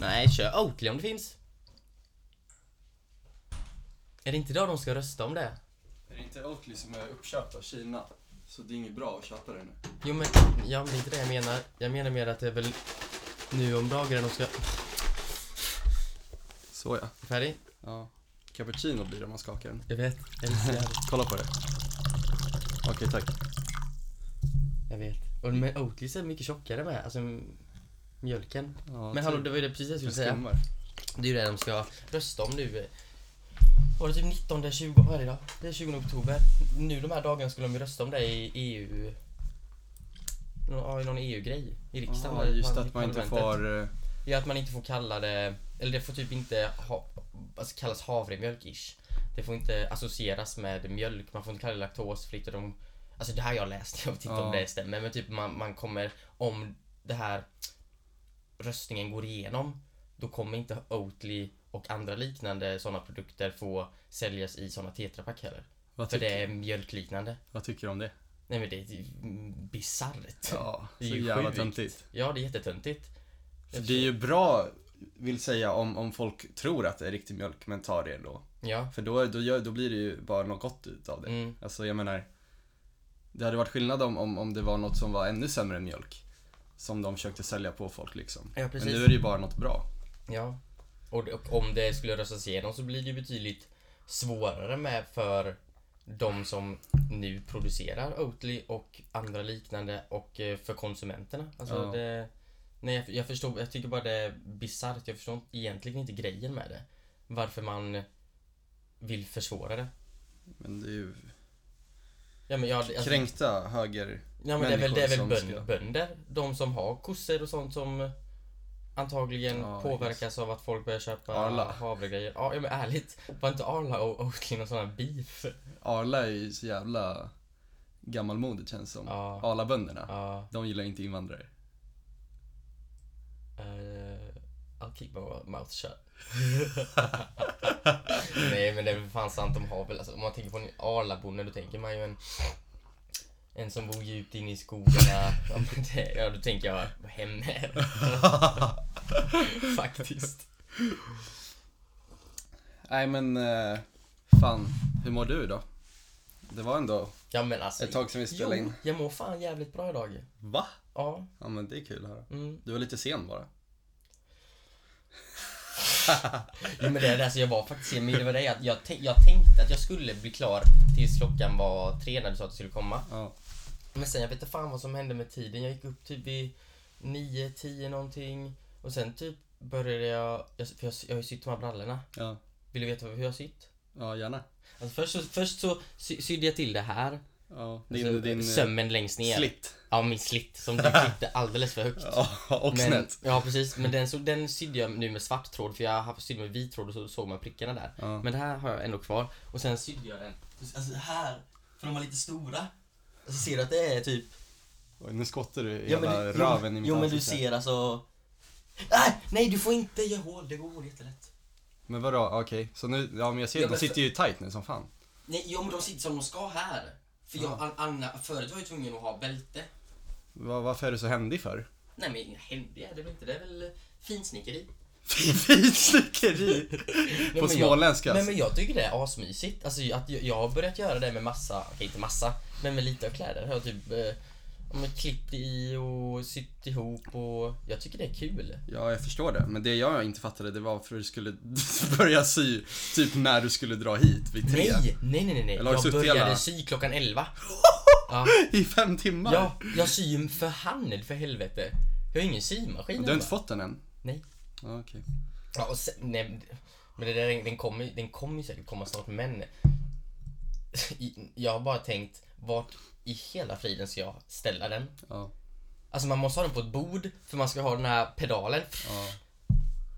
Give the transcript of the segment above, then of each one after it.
Nej, kör Oatly om det finns. Är det inte idag de ska rösta om det? Är det inte Oatly som är uppköpt av Kina? Så det är inget bra att köpa det nu. Jo men, ja, men det är inte det jag menar. Jag menar mer att det är väl nu om dagen de ska... Så ja. Färdig? Ja. Cappuccino blir det om man skakar den. Jag vet. Jag älskar det. Kolla på det. Okej, tack. Jag vet. Och men Oatly är mycket tjockare med, alltså mjölken. Ja, Men hallå, det var ju det precis jag skulle säga. Det är ju det de ska rösta om nu. Var det typ 19, 20, vad är det idag? Det är 20 oktober. Nu de här dagarna skulle de ju rösta om det i EU... Ja, i någon EU-grej i riksdagen. Ja, just att man inte får... eh, Ja, att man inte får kalla det, eller det får typ inte ha, alltså kallas havremjölk ish. Det får inte associeras med mjölk, man får inte kalla det laktosfritt och de, alltså det här jag läst, jag vet inte Ja. om det stämmer, men typ man, man kommer, om det här röstningen går igenom, då kommer inte Oatly och andra liknande sådana produkter få säljas i sådana tetrapack heller. Vad, För det är mjölkliknande. vad tycker du om det? Nej men det är bisarrt. Ja, Det är så jävla töntigt. Ja, det är jättetöntigt. För det är ju bra, vill säga, om, om folk tror att det är riktig mjölk, men tar det ändå. Ja. För då, då, då blir det ju bara något gott utav det. Mm. Alltså jag menar, det hade varit skillnad om, om, om det var något som var ännu sämre än mjölk. Som de försökte sälja på folk liksom. Ja, Men nu är det ju bara något bra. Ja. Och, och om det skulle röstas igenom så blir det ju betydligt svårare med för de som nu producerar Oatly och andra liknande och eh, för konsumenterna. Alltså Ja. det... Nej, jag, jag förstår, jag tycker bara det är bisarrt. Jag förstår egentligen inte grejen med det. Varför man vill försvåra det. Men det är ju Ja men, jag, alltså, kränkta höger... ja, men det är väl, det är väl människor som bön, ska- bönder. De som har kossor och sånt som antagligen Ja, påverkas av att folk börjar köpa Arla. havregrejer. Ja, men ärligt. Var inte Arla och Oatly någon sån här beef? Arla är ju så jävla gammalmodigt känns som. Ja. Arla-bönderna. Ja. De gillar inte invandrare. eh, I'll keep my mouth shut. Nej men det är väl fan sant, de har väl, alltså, om man tänker på en Arla-bonde då tänker man ju en en som bor djupt inne i skogarna. Ja, då tänker jag hemma. Faktiskt. Nej men, eh, fan. Hur mår du då? Det var ändå Ja men alltså. ett tag sedan vi spelade jo, in. jag mår fan jävligt bra idag. Va? Ja. Ja men det är kul att höra. Mm. Du var lite sen bara. Jo men det är det, alltså jag var faktiskt men det var det att jag, jag tänkte att jag skulle bli klar tills klockan var tre när du sa att du skulle komma. Ja. Men sen jag vet inte fan vad som hände med tiden. Jag gick upp typ vid nio, tio någonting. Och sen typ började jag, jag för jag, jag har ju sytt de här brallorna. Ja. Vill du veta hur jag har sytt? Ja, gärna. Alltså först så, först så sy, sydde jag till det här. Ja. Din, alltså, din eh, sömmen längst ner. slitt. Ja, min slitt som du klippte alldeles för högt. Ja, och men, snett. Ja precis, men den, så, den sydde jag nu med svart tråd för jag har sytt med vit tråd och så såg man prickarna där. Ja. Men det här har jag ändå kvar. Och sen sydde jag den, alltså här, för de var lite stora. Alltså ser du att det är typ Oj, nu skottar du Ja, hela men du, röven jo, i mitt Jo men du ser alltså... Nej, nej du får inte göra hål, det går jättelätt. Men vadå, okej. Så nu, ja men jag ser, Ja, de men sitter ju tight nu som fan. Nej, jo men de sitter som de ska här. För jag, Ja. an, Anna, förut var jag tvungen att ha bälte. Va, varför är du så händig för? Nej men händig är det väl inte, det är väl eh, finsnickeri. Finsnickeri! På men småländska. Nej men jag tycker det är asmysigt. Alltså att jag, jag har börjat göra det med massa, okej inte massa, men med lite av kläder. Jag har typ eh, klippt i och sytt ihop och jag tycker det är kul. Ja, jag förstår det. Men det jag inte fattade, det var varför du skulle börja sy, typ när du skulle dra hit vid tre. Nej, nej, nej, nej. Eller Jag började hela- sy klockan 11. Ja. I fem timmar? Ja, jag syr ju för hand för helvete. Jag har ingen symaskin Du har inte fått den än? Nej. Ja, okej. Ja, och sen, nej, men det där, den kommer ju- den kommer ju säkert komma snart, men jag har bara tänkt, vart i hela friden ska jag ställa den? Ja. Alltså man måste ha den på ett bord, för man ska ha den här pedalen. Ja.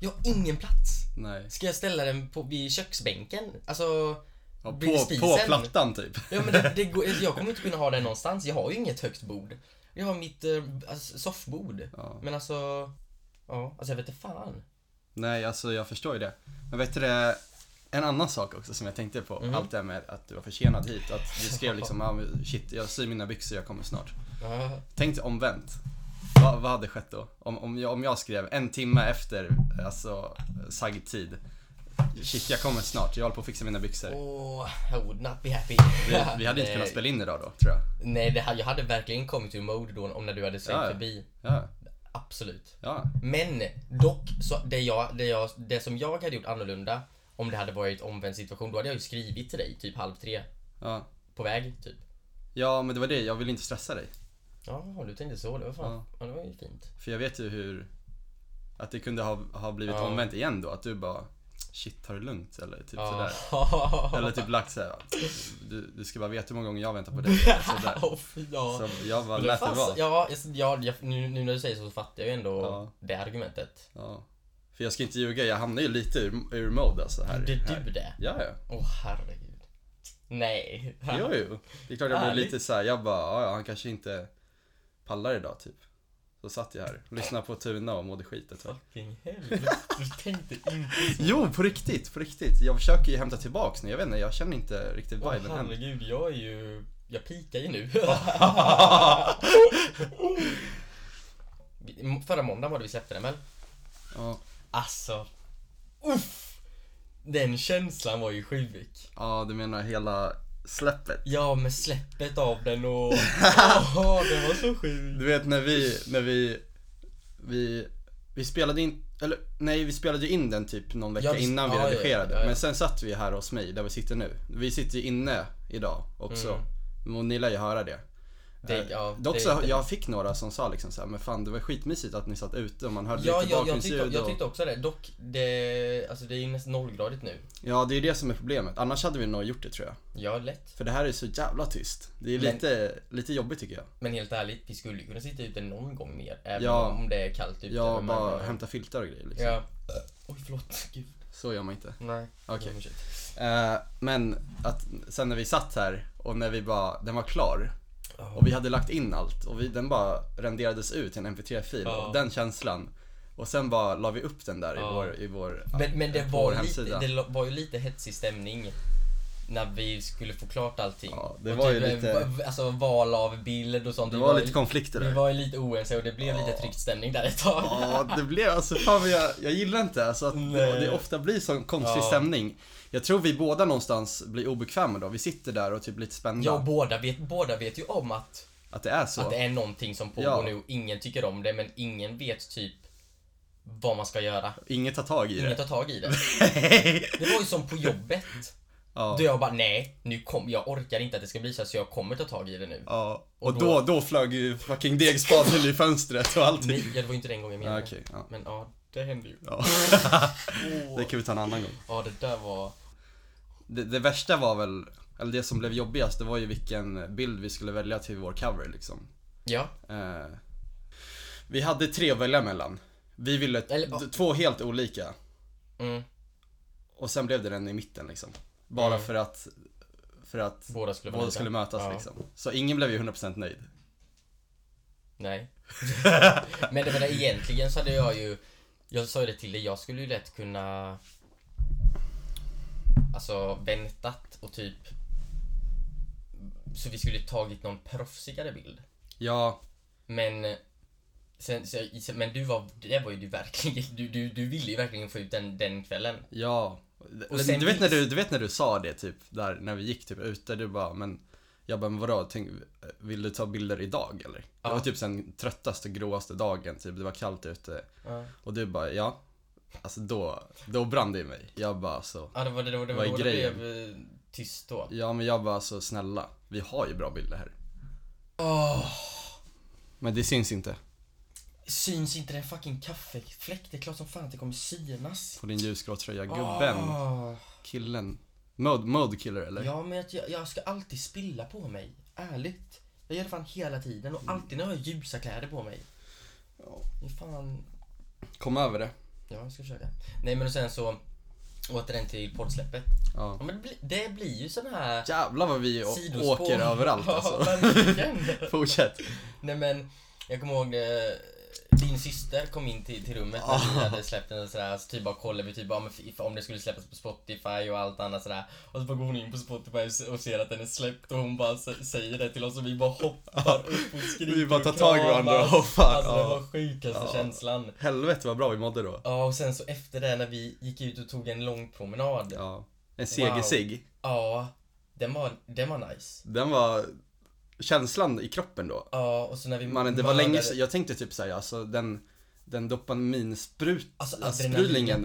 Jag har ingen plats. Nej. Ska jag ställa den på, vid köksbänken? Alltså, Ja, på, på plattan typ. Ja men det, det går, jag kommer inte kunna ha den någonstans. Jag har ju inget högt bord. Jag har mitt eh, alltså, soffbord. Ja. Men alltså, ja, alltså jag vet inte fan. Nej, alltså jag förstår ju det. Men vet du det, en annan sak också som jag tänkte på, Mhm. allt det här med att du var försenad hit, att du skrev liksom, ah, shit, jag syr mina byxor, jag kommer snart. Ja, Tänk dig omvänt. vad, vad hade skett då? Om, om, jag, om jag skrev en timme efter, alltså, sagd tid. Shit, jag kommer snart. Jag håller på att fixa mina byxor. Oh, I would not be happy. Vi, vi hade inte kunnat spela in idag då, tror jag. Nej, det, jag hade verkligen kommit ur mode då om när du hade svängt Ja, ja. förbi. Ja, Absolut. Men dock, så det, jag, det, jag, det som jag hade gjort annorlunda om det hade varit omvänd situation, då hade jag ju skrivit till dig typ halv tre. Ja, På väg, typ. ja men det var det. Jag ville inte stressa dig. Ja, du tänkte så. Det var fan, ja. det var ju fint. För jag vet ju hur, att det kunde ha, ha blivit Ja. omvänt igen då. Att du bara, shit, tar det lugnt? Eller typ Ja. sådär. Eller typ lagt såhär, du, du ska bara veta hur många gånger jag väntar på dig. Sådär. Fy, ja. Så jag bara lät det vara. Ja, jag- ja, jag, nu, nu när du säger så, så fattar jag ju ändå Ja. det argumentet. Ja. För jag ska inte ljuga, jag hamnar ju lite ur, ur mode alltså här. Gjorde här. du det? Ja, ja. Åh herregud. Nej. Jo, jo. Det är klart jag blev lite så här, jag bara, ja, han kanske inte pallar idag typ. Så satt jag här och lyssnade på Tuna och mådde skit ett tag. Fucking helvete. Du tänkte inte så. Jo, på riktigt, på riktigt. Jag försöker ju hämta tillbaks nu, jag vet inte, jag känner inte riktigt Åh viben än. herregud, jag är ju... Jag pikar ju nu. Förra måndagen var det vi släppte den väl? Ja, Alltså. Uff! Den känslan var ju sjuk. ja, du menar hela släppet? Ja, med släppet av den och... Åh, den var så sjuk. Du vet när vi, när vi, vi, vi spelade in, eller nej vi spelade in den typ någon vecka Ja, vi- innan vi ja, redigerade. ja. Men sen satt vi här hos mig, där vi sitter nu. Vi sitter ju inne idag också. Och ni lär ju höra det. Det- Eh, ja, Dock det- så, det- jag fick några som sa liksom så här, men fan det var skitmysigt att ni satt ute och man hörde Ja, lite ja jag, bakgrundsljud tyckte, jag och... tyckte också det. Dock, det, alltså det är ju nästan nollgradigt nu. Ja, det är det som är problemet. Annars hade vi nog gjort det tror jag. Ja, lätt. För det här är så jävla tyst. Det är Men- lite, lite jobbigt tycker jag. Men helt ärligt, vi skulle ju kunna sitta ute någon gång mer. Även Ja. om det är kallt ute. Jag men- bara hämta filtar och grejer liksom. Ja. Oj, förlåt. Gud. Så gör man inte. Nej. Okej. Oh, shit. Eh, men att sen när vi satt här och när vi bara, den var klar Ja. och vi hade lagt in allt och vi, den bara renderades ut till en mp3-fil Ja. och den känslan. Och sen bara la vi upp den där Ja. i vår, i vår, Men, men det, var vår lite, hemsida. det var ju lite hetsig stämning när vi skulle få klart allting. Ja, det Och var ju typ, lite- eh, Alltså val av bild och sånt. Det Vi var ju- lite konflikter Vi där. var ju lite oense och det blev lite tryckt stämning där ett tag. Ja, det blev alltså, fan jag, jag gillar inte alltså att Nej. det ofta blir sån konstig Ja. stämning. Jag tror vi båda någonstans blir obekväma då. Vi sitter där och typ lite spända. Ja, båda vet, båda vet ju om att, Att det är så. att det är någonting som pågår Ja. nu och ingen tycker om det men ingen vet typ vad man ska göra. Inget tar tag i Ingen det. tar tag i det. Det var ju som på jobbet. ja. Då jag bara, nej, nu kom, jag orkar inte att det ska bli så här, så jag kommer ta tag i det nu. ja. Och, Och då, då- då flög ju fucking degspaden i fönstret och allting. Nej, ja, det var ju inte den gången jag Ja, menade. okej, ja. Men ja, det hände ju. Ja. det kan vi ta en annan gång. Ja, det där var... Det, det värsta var väl, eller det som blev jobbigast, det var ju vilken bild vi skulle välja till vår cover liksom. Ja, Eh, vi hade tre att välja mellan. Vi ville Eller- två helt olika. mm, Och sen blev det den i mitten liksom. Bara Mm. för att, för att båda skulle båda skulle mötas Ja. liksom. Så ingen blev ju 100% nöjd. Nej. Men det var det, egentligen så hade jag ju... Jag sa ju det till dig, jag skulle ju lätt kunna... Alltså väntat och typ... Så vi skulle tagit någon proffsigare bild. Ja, Men... Sen, så, men du var, det var ju du verkligen, du, du, du ville ju verkligen få ut den, den kvällen. ja. Och du, sen vet när du, du vet när du sa det typ, där när vi gick typ ute, du bara men jag bara, men vadå, tänk, vill du ta bilder idag eller? Det Ja. var typ sen tröttaste, gråaste dagen, typ, det var kallt ute. Ja, Och du bara, ja. Alltså då, då brann det i mig. Jag bara så, ja det var det, det var det, var det grejen? blev eh, tyst då. ja men jag bara så snälla, vi har ju bra bilder här. Åh, Men det syns inte syns inte den fucking kaffefläck? Det är klart som fan att det kommer synas. på din ljusgrå tröja. Gubben, Åh. killen. Mode, mode killer eller? Ja, men jag, jag ska alltid spilla på mig. Ärligt. Jag gör det fan hela tiden och alltid när jag har ljusa kläder på mig. Ja. Det är fan... Kom över det. Ja, jag ska försöka. Nej, men och sen så... Återigen till poddsläppet. Ja. Ja, men det, blir, det blir ju sån här... Jävlar vad vi sidospår. åker överallt Ja, alltså. verkligen. Fortsätt. Nej men, jag kommer ihåg det, din syster kom in till, till rummet när vi hade släppt den och sådär, så typ bara kollade vi typ bara, f- om det skulle släppas på Spotify och allt annat sådär. Och så bara går hon in på Spotify och ser att den är släppt och hon bara säger det till oss och vi bara hoppar upp och skriker Vi bara tar tag i varandra och hoppar, Alltså det var sjukaste Ja. känslan. Helvete vad bra vi mådde då. Ja och sen så efter det när vi gick ut och tog en lång promenad. Ja. En segersig. Ja, den var, den var nice. Den var känslan i kroppen då. Ja och så när vi Mannen, det var mördade- länge sedan, jag tänkte typ såhär, alltså den Den dopaminsprut, Alltså,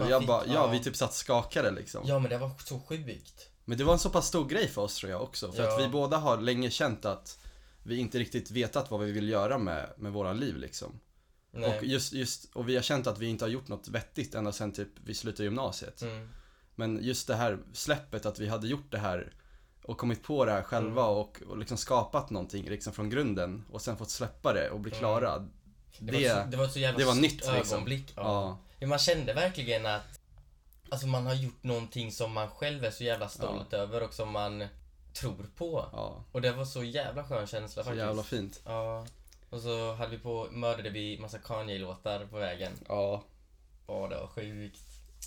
och jag bara, ja ja. vi typ satt skakade liksom. Ja men det var så sjukt. Men det var en så pass stor grej för oss tror jag också. För Ja. att vi båda har länge känt att vi inte riktigt vetat vad vi vill göra med, med våra liv liksom. Nej. Och, just, just, och vi har känt att vi inte har gjort något vettigt ända sen typ vi slutade gymnasiet. Mm. Men just det här släppet, att vi hade gjort det här och kommit på det här själva Mm. och, och liksom skapat någonting liksom från grunden och sen fått släppa det och bli Mm. klara. Det, Det, var, så, det var så jävla det var nytt, liksom. ögonblick. Ja. ja, Ja, Man kände verkligen att Alltså man har gjort någonting som man själv är så jävla stolt över och som man tror på. ja, Och det var så jävla skön känsla så faktiskt. jävla fint. Ja. Och så hade vi på, mördade vi massa Kanye-låtar på vägen. Ja, Åh, det var sjukt.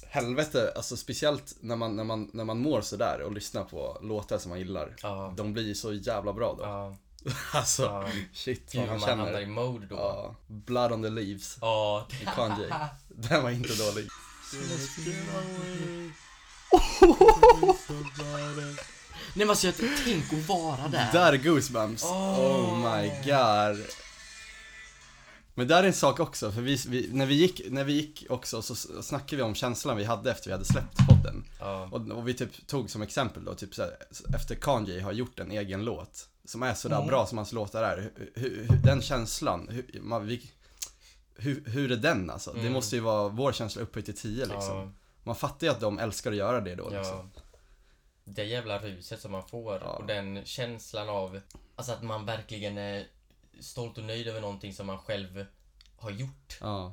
Helvete, alltså speciellt när man, när man, när man mår sådär och lyssnar på låtar som man gillar. Ja. De blir så jävla bra då. Ja. Alltså, ja. shit vad man man hamnar i känner. mode då. Ja, Blood on the leaves. Ja. i Kanye. Den var inte dålig. Nej men alltså jag tänk att vara där. Där är goosebumps. Åh. Oh my god. Men där är en sak också, för vi, vi, när, vi gick, när vi gick också så snackade vi om känslan vi hade efter vi hade släppt podden. Ja. Och, och vi typ tog som exempel då, typ så här, efter Kanye har gjort en egen låt som är sådär Mm. bra som hans låtar är. Hur, hur, den känslan, hur, man, vi, hur, hur är den alltså? Det Mm. måste ju vara vår känsla upphöjt till 10 liksom. Ja. Man fattar ju att de älskar att göra det då liksom. Ja. Det jävla ruset som man får och den känslan av Alltså att man verkligen är stolt och nöjd över någonting som man själv har gjort. Ja,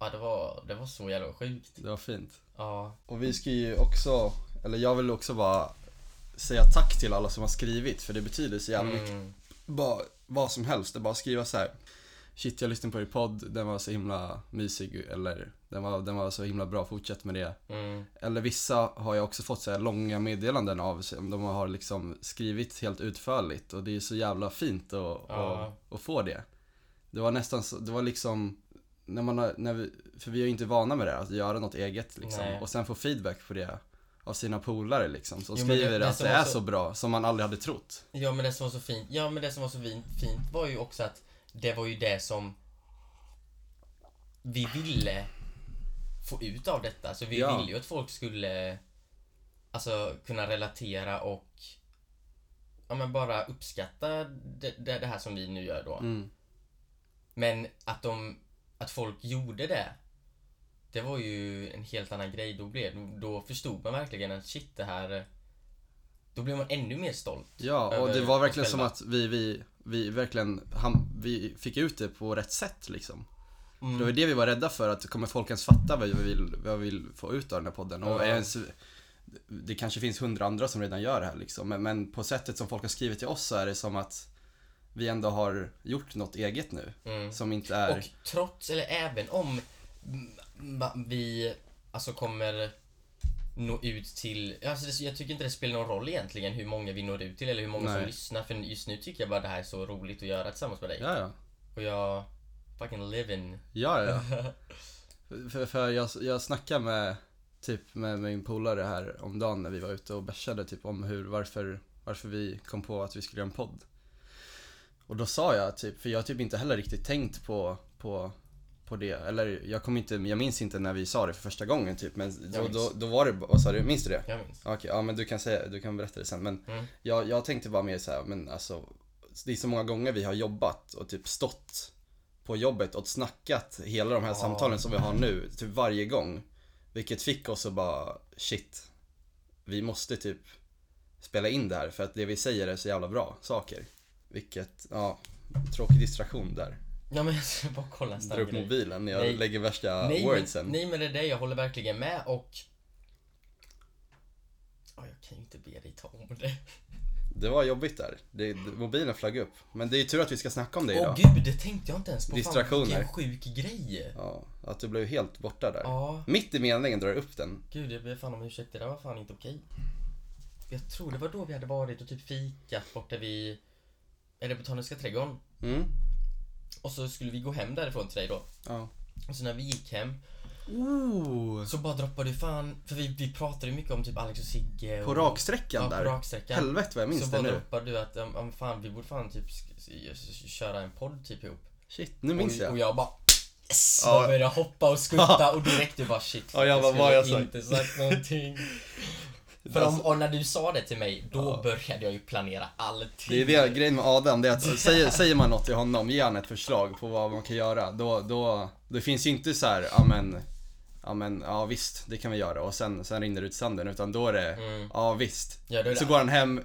Ja, det var, det var så jävla sjukt. det var fint. Ja. Och vi ska ju också, eller jag vill också bara säga tack till alla som har skrivit för det betyder så jävla mycket. Mm. Bara vad som helst, det är bara att skriva så här. Shit jag lyssnade på er podd, den var så himla mysig eller den var, den var så himla bra, fortsätt med det. Mm. Eller vissa har jag också fått så här långa meddelanden av, som de har liksom skrivit helt utförligt och det är så jävla fint att, Ja. få det. Det var nästan så, det var liksom när man har, när vi, för vi är ju inte vana med det, att göra något eget liksom. Nej. Och sen få feedback på det av sina polare liksom. Som Jo, men det- skriver det att det är så- så bra, som man aldrig hade trott. Ja men det som var så fint, ja men det som var så fint, fint var ju också att det var ju det som vi ville få ut av detta. Så vi Ja. ville ju att folk skulle alltså kunna relatera och ja men bara uppskatta det, det, det här som vi nu gör då. Mm. Men att de, att folk gjorde det det var ju en helt annan grej. Då, blev, då förstod man verkligen att shit det här då blev man ännu mer stolt. Ja, och det var verkligen som att vi, vi, vi verkligen, ham, vi fick ut det på rätt sätt liksom. Mm. För det var det vi var rädda för, att kommer folk ens fatta vad vi vill, vad vi vill få ut av den här podden? Och Ja. ens, det kanske finns hundra andra som redan gör det här liksom, men, men på sättet som folk har skrivit till oss så är det som att vi ändå har gjort något eget nu. Mm. Som inte är, Och trots, eller även om vi alltså kommer nå ut till, alltså det, jag tycker inte det spelar någon roll egentligen hur många vi når ut till eller hur många som Nej. lyssnar för just nu tycker jag bara det här är så roligt att göra tillsammans med dig. ja ja, Och jag fucking live in. ja ja. För, för jag, jag snackade med, typ med min polare här om dagen när vi var ute och bärsade typ om hur, varför, varför vi kom på att vi skulle göra en podd. Och då sa jag typ, för jag har typ inte heller riktigt tänkt på, på, på det. Eller jag kommer inte, jag minns inte när vi sa det för första gången typ. Men då, då, då var det, vad sa du, minns du det? Jag minns. Okej, ja men du kan säga, du kan berätta det sen. Men Mm. jag, jag tänkte bara mer så här, men alltså det är så många gånger vi har jobbat och typ stått på jobbet och snackat hela de här samtalen som vi har nu, typ varje gång. Vilket fick oss att bara, shit, vi måste typ spela in det här för att det vi säger är så jävla bra saker. Vilket, ja, tråkig distraktion där. Ja men jag ska bara kolla en Dra snabb upp grej. mobilen jag Nej. lägger värsta nej, wordsen. men, nej men det är det, jag håller verkligen med och Ja, jag kan ju inte be dig ta om det. Det var jobbigt där. Det, mobilen flög upp. Men det är ju tur att vi ska snacka om det Åh idag. gud, det tänkte jag inte ens på. Distraktioner. Fan, vilken sjuk grej. Ja, att du blev helt borta där. Ja, Mitt i meningen drar du upp den. gud jag ber fan om ursäkt. Det där var fan inte okej. Jag tror det var då vi hade varit och typ fikat borta vid... Det Botaniska trädgården? Mm. Och så skulle vi gå hem därifrån till dig då. Ja. Och så när vi gick hem Oh. så bara droppade du fan, för vi, vi pratade ju mycket om typ Alex och Sigge och, På raksträckan ja, där. på raksträckan. Helvete vad jag minns så det bara nu. droppade du att, um, fan vi borde fan typ köra en podd typ ihop. Shit, nu minns och, jag. och jag bara Yes! Ja. Ja. började hoppa och skutta och direkt du bara shit. Ja, jag bara, jag sagt? inte sagt någonting. För om, och när du sa det till mig, då Ja. började jag ju planera allting. Det är det grejen med Adam, det är att säger, säger man något till honom, ger han ett förslag på vad man kan göra, då, då, det finns ju inte så här, ja men, ja men, ja visst, det kan vi göra och sen, sen rinner det ut sanden, utan då är det, Mm. ja visst. Ja, det- Så går han hem,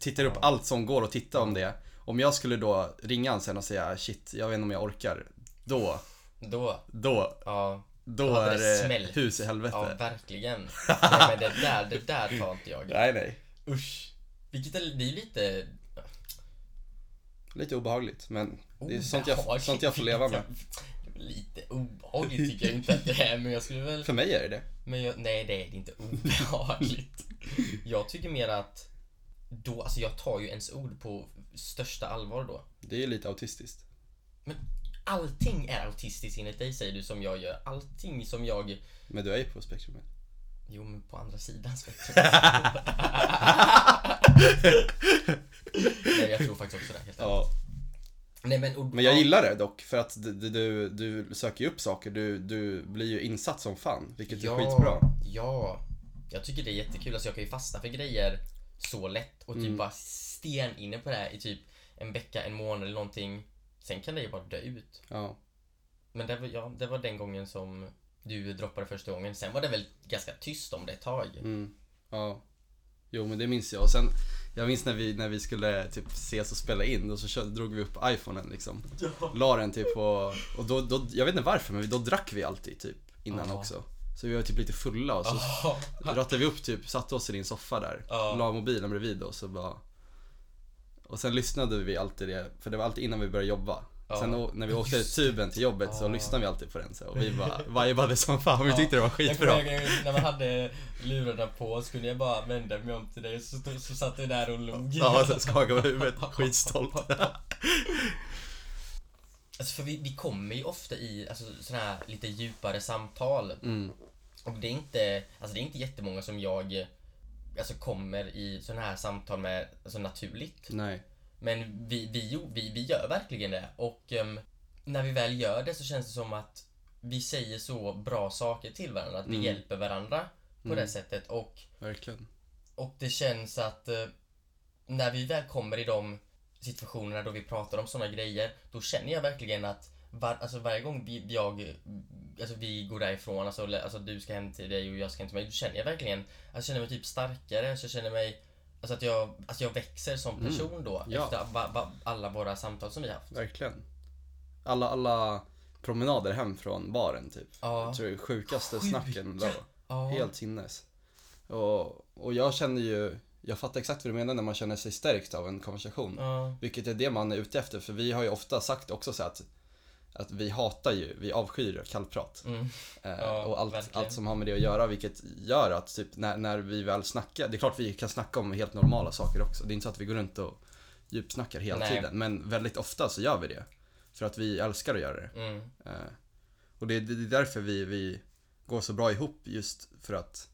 tittar upp allt som går och tittar om det. Om jag skulle då ringa han sen och säga shit, jag vet inte om jag orkar, då, Då, då, ja. då Då är det smällt. hus i helvete. Ja, verkligen. Nej, men det där, det där tar inte jag. Nej, nej. Usch. Vilket är, det är lite... Lite obehagligt, men det är sånt jag, sånt jag får leva med. Lite obehagligt tycker jag inte att det är, men jag skulle väl... För mig är det det. Men jag, nej, det är inte obehagligt. Jag tycker mer att då, alltså jag tar ju ens ord på största allvar då. Det är lite autistiskt. Men allting är autistiskt enligt dig säger du som jag gör. Allting som jag... Men du är ju på spektrumet. Jo, men på andra sidan spektrumet. nej, jag tror faktiskt också det. Helt ärligt. Ja. Nej, men, och, Men jag ja, gillar det dock, för att du, du, du söker ju upp saker, du, du blir ju insatt som fan, vilket är skitbra. Ja, jag tycker det är jättekul. Alltså jag kan ju fastna för grejer så lätt och typ Mm. bara sten inne på det här i typ en vecka, en månad eller någonting. Sen kan det ju bara dö ut. Ja. Men det var, ja, det var den gången som du droppade första gången. Sen var det väl ganska tyst om det ett tag. Mm. Ja. Jo men det minns jag. Och sen, jag minns när vi, när vi skulle typ ses och spela in, och så drog vi upp iPhonen liksom. La den typ på, och då, då, jag vet inte varför, men då drack vi alltid typ innan Ja. också. Så vi var typ lite fulla och så rattade vi upp typ, satte oss i din soffa där, Ja. la mobilen bredvid och så bara Och sen lyssnade vi alltid det, för det var alltid innan vi började jobba Ja. Sen när vi åkte tuben till jobbet så Ja. lyssnade vi alltid på den så, och vi bara vibade som fan, vi Ja. tyckte det var Jag skitbra kommer ihåg när man hade lurarna på så kunde jag bara vända mig om till dig så, så satt du där och log. Ja, så skakade på huvudet, skitstolt Alltså för vi, vi kommer ju ofta i alltså, sådana här lite djupare samtal. mm. Och det är inte, alltså det är inte jättemånga som jag alltså kommer i sådana här samtal med alltså naturligt. Nej, Men vi, vi, vi, vi gör verkligen det. Och ehm, när vi väl gör det så känns det som att vi säger så bra saker till varandra. Att vi Mm. hjälper varandra på Mm. det sättet. Och, verkligen och det känns att eh, när vi väl kommer i de situationerna då vi pratar om sådana grejer. Då känner jag verkligen att var, alltså varje gång vi, jag, alltså vi går därifrån, alltså, alltså du ska hem till dig och jag ska hem till mig. Då känner jag verkligen, alltså jag känner mig typ starkare. Så jag känner mig Alltså att jag, alltså jag växer som Mm. person då Ja. efter va, va, alla våra samtal som vi haft. Verkligen Alla, alla promenader hem från baren typ Ja. Jag tror det är sjukaste Sjuka. snacken då Ja. Helt sinnes. Och, och jag känner ju, jag fattar exakt vad du menar när man känner sig stärkt av en konversation. Ja. Vilket är det man är ute efter, för vi har ju ofta sagt också så att, att vi hatar ju, vi avskyr kallprat. Mm. Eh, Ja, och allt, verkligen. allt som har med det att göra, vilket gör att typ när, när vi väl snackar, det är klart vi kan snacka om helt normala saker också. Det är inte så att vi går runt och djupsnackar hela Nej. tiden, men väldigt ofta så gör vi det. För att vi älskar att göra det. Mm. Eh, och det, det är därför vi, vi går så bra ihop just för att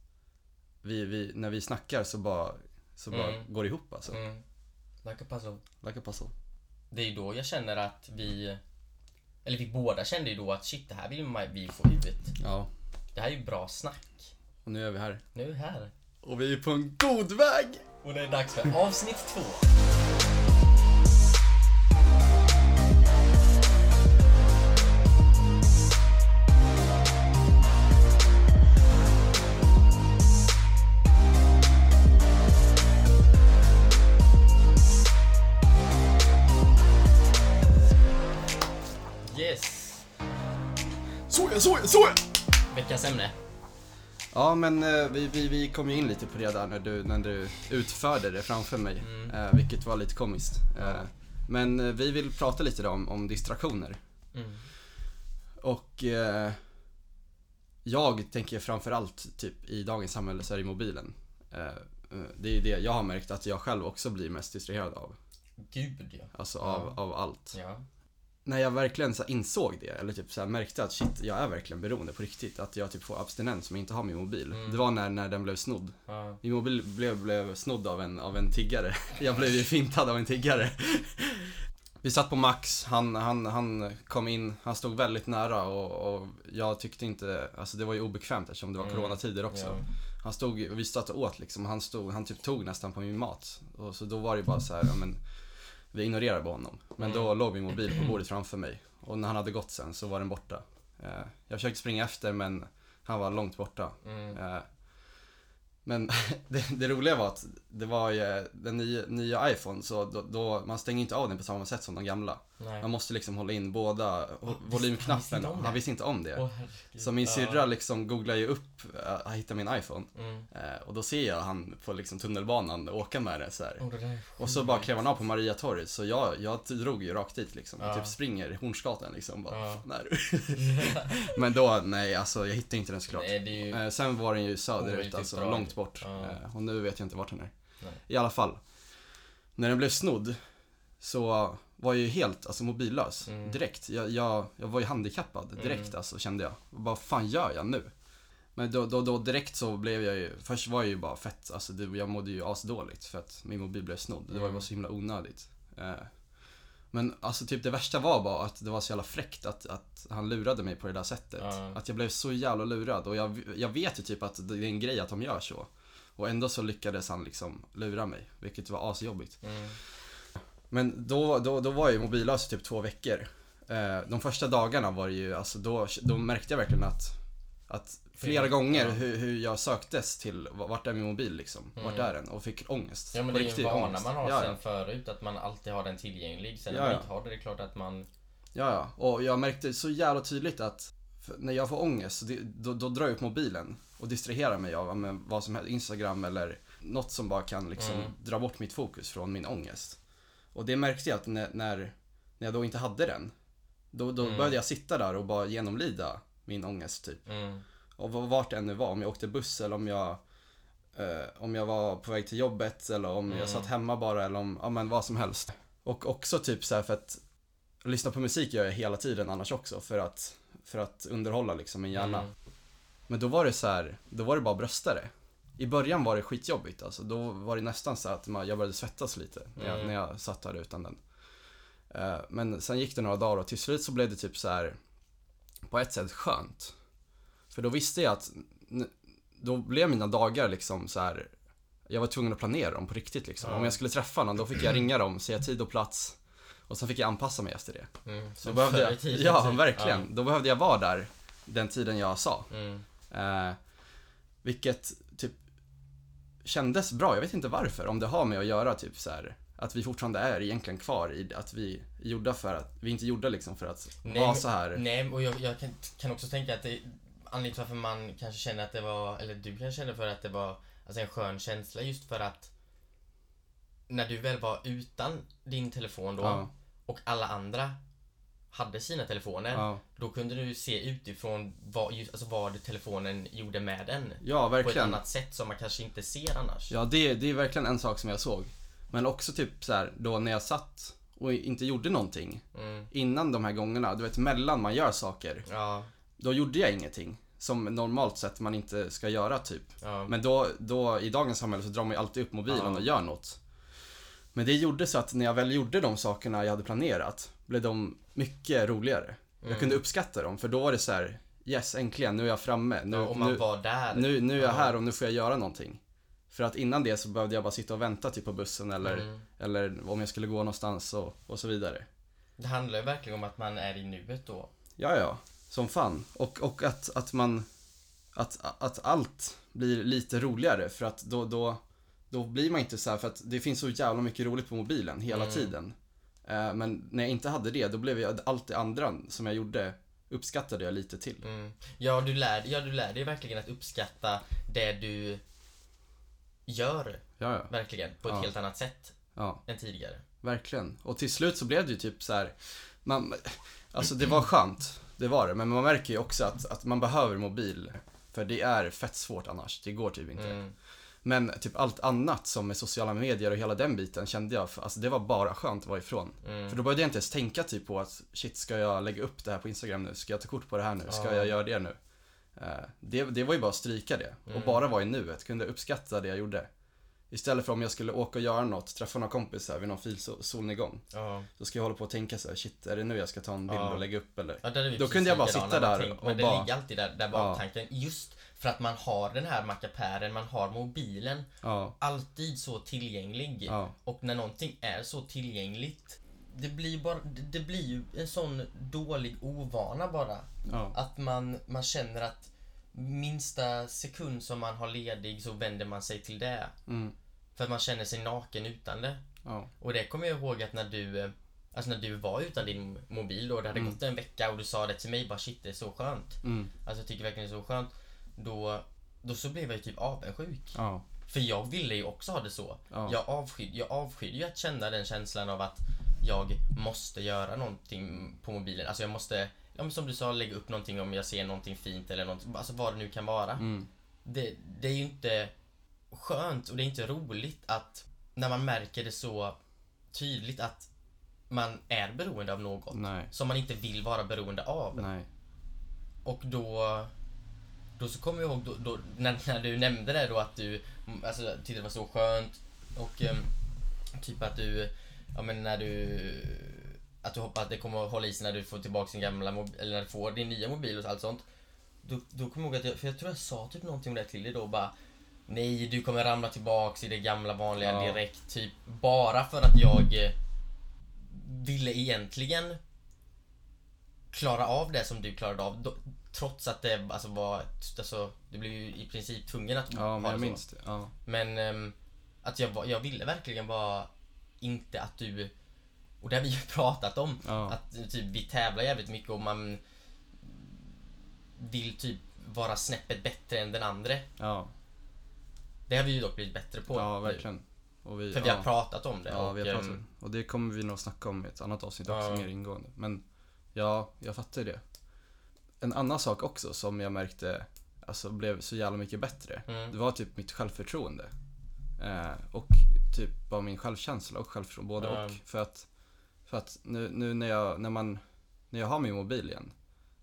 vi, vi, när vi snackar så bara, så bara Mm. går det ihop alltså. Mm. Like a puzzle. Like a puzzle. Det är då jag känner att vi Eller vi båda kände ju då att shit det här vill vi få ut. Ja, Det här är ju bra snack. och nu är vi här. Nu är vi här. Och vi är på en god väg! Och det är dags för avsnitt två. Ja, men eh, vi, vi, vi kom ju in lite på det där när du, när du utförde det framför mig, Mm. eh, vilket var lite komiskt. Eh, men eh, vi vill prata lite då om, om distraktioner. Mm. Och eh, jag tänker framförallt typ i dagens samhälle så är det mobilen. Eh, eh, det är ju det jag har märkt att jag själv också blir mest distraherad av. Gud ja. Alltså Ja. av, av allt. Ja. När jag verkligen så insåg det, eller typ så märkte att shit, jag är verkligen beroende på riktigt. Att jag typ får abstinens om jag inte har min mobil. Mm. Det var när, när den blev snodd. ja. Min mobil blev, blev snodd av en, av en tiggare. Jag blev ju fintad av en tiggare. Vi satt på Max, han, han, han kom in, han stod väldigt nära och, och jag tyckte inte, alltså det var ju obekvämt eftersom det var Mm. coronatider också. Ja. Han stod, vi satt och åt liksom, han stod, han typ tog nästan på min mat. Och så då var det bara så här, men vi ignorerade bara honom. Men då Mm. låg min mobil på bordet framför mig. Och när han hade gått sen så var den borta. Eh, jag försökte springa efter men han var långt borta. Mm. Eh, Men det, det roliga var att det var ju den nya, nya iPhone så då, då, man stänger inte av den på samma sätt som de gamla. Nej. Man måste liksom hålla in båda han visste volymknappen. det. Han visste inte om det. Herregud. Så min syrra liksom googlar ju upp, uh, hittar min iPhone. Mm. Eh, och då ser jag han på liksom tunnelbanan åka med det så. Åh, det Och så bara klev han av på Mariatorget så jag, jag drog ju rakt dit liksom. Jag Ja. typ springer Hornsgatan liksom. Bara, Ja. fan är du? Men då, nej alltså jag hittade inte den såklart. Nej, ju... Eh, sen var den ju söderut, Omöjligt alltså långt bort. Ja. Eh, och nu vet jag inte vart den är. Nej. I alla fall. När den blev snodd så var jag ju helt alltså, mobillös Mm. direkt. Jag, jag, jag var ju handikappad direkt Mm. alltså kände jag. Vad fan gör jag nu? Men då, då, då direkt så blev jag ju, först var jag ju bara fett, alltså det, jag mådde ju asdåligt för att min mobil blev snodd. Det var ju Mm. bara så himla onödigt. Eh, men alltså typ det värsta var bara att det var så jävla fräckt att, att han lurade mig på det där sättet. Ja. Att jag blev så jävla lurad och jag, jag vet ju typ att det är en grej att de gör så. Och ändå så lyckades han liksom lura mig, vilket var asjobbigt. Mm. Men då, då, då var jag ju mobillös i typ två veckor. Eh, de första dagarna var det ju, alltså då, då märkte jag verkligen att, att flera gånger ja. hur, hur jag söktes till, vart är min mobil liksom? Vart Mm. är den? Och fick ångest. Ja men det är ju en vana ångest. man har ja, sen förut, att man alltid har den tillgänglig. Sen när man inte har det, det är klart att man... Ja, ja. Och jag märkte så jävla tydligt att när jag får ångest, då, då drar jag upp mobilen och distraherar mig av men, vad som helst, Instagram eller något som bara kan liksom Mm. dra bort mitt fokus från min ångest. Och det märkte jag att när, när, när jag då inte hade den, då, då Mm. började jag sitta där och bara genomlida min ångest typ. Mm. Och vart det än nu var, om jag åkte buss eller om jag eh, om jag var på väg till jobbet eller om Mm. jag satt hemma bara eller om, ja men vad som helst. Och också typ så för att lyssna på musik gör jag hela tiden annars också för att, för att underhålla liksom min hjärna. Mm. Men då var det så här, då var det bara bröstare. I början var det skitjobbigt alltså. Då var det nästan så att man, jag började svettas lite när jag, Mm. när jag satt där utan den. Eh, men sen gick det några dagar och till slut så blev det typ så här på ett sätt skönt. För då visste jag att då blev mina dagar liksom så här jag var tvungen att planera dem på riktigt liksom. Ja. Om jag skulle träffa någon då fick jag ringa dem, säga tid och plats. Och sen fick jag anpassa mig efter det. Mm. Då behövde jag, tiden, ja, typ. verkligen. Då behövde jag vara där den tiden jag sa. Ja. Mm. Eh, vilket typ kändes bra. Jag vet inte varför. Om det har med att göra typ så här att vi fortfarande är egentligen kvar i att vi gjorda för att, vi är inte gjorda liksom för att Nej, vara så här. Nej, och jag, jag kan, kan också tänka att det anledningen till varför man kanske känner att det var, eller du kanske kände för att det var alltså en skön känsla just för att när du väl var utan din telefon då Ja, och alla andra hade sina telefoner, ja, då kunde du se utifrån vad, just, alltså vad telefonen gjorde med den. ja, På ett verkligen. annat sätt som man kanske inte ser annars. Ja, det, det är verkligen en sak som jag såg. Men också typ så här, då när jag satt och inte gjorde någonting Mm. innan de här gångerna, du vet mellan man gör saker, Ja, då gjorde jag ingenting. Som normalt sett man inte ska göra typ. ja. Men då, då i dagens samhälle så drar man ju alltid upp mobilen Ja. och gör något. Men det gjorde så att när jag väl gjorde de sakerna jag hade planerat blev de mycket roligare. Jag Mm. kunde uppskatta dem för då var det så här: yes äntligen nu är jag framme. Nu, ja, nu, var där. nu, nu är jag Ja. här och nu får jag göra någonting. För att innan det så behövde jag bara sitta och vänta typ på bussen eller, Mm. eller om jag skulle gå någonstans och, och så vidare. Det handlar ju verkligen om att man är i nuet då. Ja, ja, som fan. Och, och att, att man, att, att allt blir lite roligare för att då, då, då blir man inte så här för att det finns så jävla mycket roligt på mobilen hela Mm. tiden. Eh, Men när jag inte hade det, då blev jag allt det andra som jag gjorde uppskattade jag lite till. Mm. Ja, du lär, ja, du lär dig verkligen att uppskatta det du gör, Ja, ja. verkligen, på ett Ja. helt annat sätt än tidigare. Verkligen. Och till slut så blev det ju typ så här. Man, alltså det var skönt, det var det. Men man märker ju också att, att man behöver mobil. För det är fett svårt annars. Det går typ inte. Mm. Men typ allt annat som med sociala medier och hela den biten kände jag, för, alltså det var bara skönt att vara ifrån. Mm. För då började jag inte ens tänka typ på att shit, ska jag lägga upp det här på Instagram nu? Ska jag ta kort på det här nu? Ska Ja. jag göra det nu? Eh, det, det var ju bara att stryka det och Mm. bara vara i nuet, kunde uppskatta det jag gjorde. Istället för om jag skulle åka och göra något, träffa några kompisar vid någon filsolnedgång. Ja. Så ska jag hålla på och tänka så här, shit, är det nu jag ska ta en bild Ja. och lägga upp eller? Ja, Då kunde jag bara sitta där tänker- och Men det bara- ligger alltid där, där Ja. baktanken. Just för att man har den här mackapären, man har mobilen Ja, alltid så tillgänglig. ja, Och när någonting är så tillgängligt det blir, bara, det blir ju en sån dålig ovana bara. ja, Att man, man känner att minsta sekund som man har ledig så vänder man sig till det. mm, För att man känner sig naken utan det. ja, Och det kommer jag ihåg att när du eh, Alltså när du var utan din mobil då, det hade Mm. gått en vecka och du sa det till mig bara shit det är så skönt. mm, Alltså jag tycker verkligen det är så skönt. Då, då så blev jag ju typ avundsjuk. ja, För jag ville ju också ha det så. ja, Jag avskyr, jag avskyr ju att känna den känslan av att jag måste göra någonting på mobilen. Alltså jag måste, ja, som du sa, lägga upp någonting om jag ser någonting fint eller något, alltså vad det nu kan vara. mm, Det, det är ju inte skönt och det är inte roligt att när man märker det så tydligt att man är beroende av något nej, som man inte vill vara beroende av. nej, Och då Då så kommer jag ihåg då, då, när, när du nämnde det då att du alltså, tyckte det var så skönt och ehm, typ att du Ja men när du Att du hoppas att det kommer att hålla i sig när du får tillbaka din gamla mobil eller när du får din nya mobil och allt sånt Då, då kommer jag ihåg att jag, för jag tror jag sa typ någonting om det till dig då bara Nej du kommer ramla tillbaks i det gamla vanliga Ja. direkt typ Bara för att jag eh, Ville egentligen klara av det som du klarade av då, trots att det alltså var alltså, du blev ju i princip tvungen att ja, ha men det så. minns det, ja, Men ehm, att jag, jag ville verkligen bara inte att du och det har vi ju pratat om ja, att typ vi tävlar jävligt mycket och man vill typ vara snäppet bättre än den andra. ja, Det har vi ju dock blivit bättre på. ja, verkligen. Och vi, För vi ja. har pratat om det. Ja, och, vi har pratat ehm, Och det kommer vi nog snacka om i ett annat avsnitt också, mer ingående. Men ja, jag fattar det. En annan sak också som jag märkte alltså, blev så jävla mycket bättre. Mm. Det var typ mitt självförtroende. Eh, och typ bara min självkänsla och självförtroende, både Ja. och. För att, för att nu, nu när, jag, när, man, när jag har min mobil igen,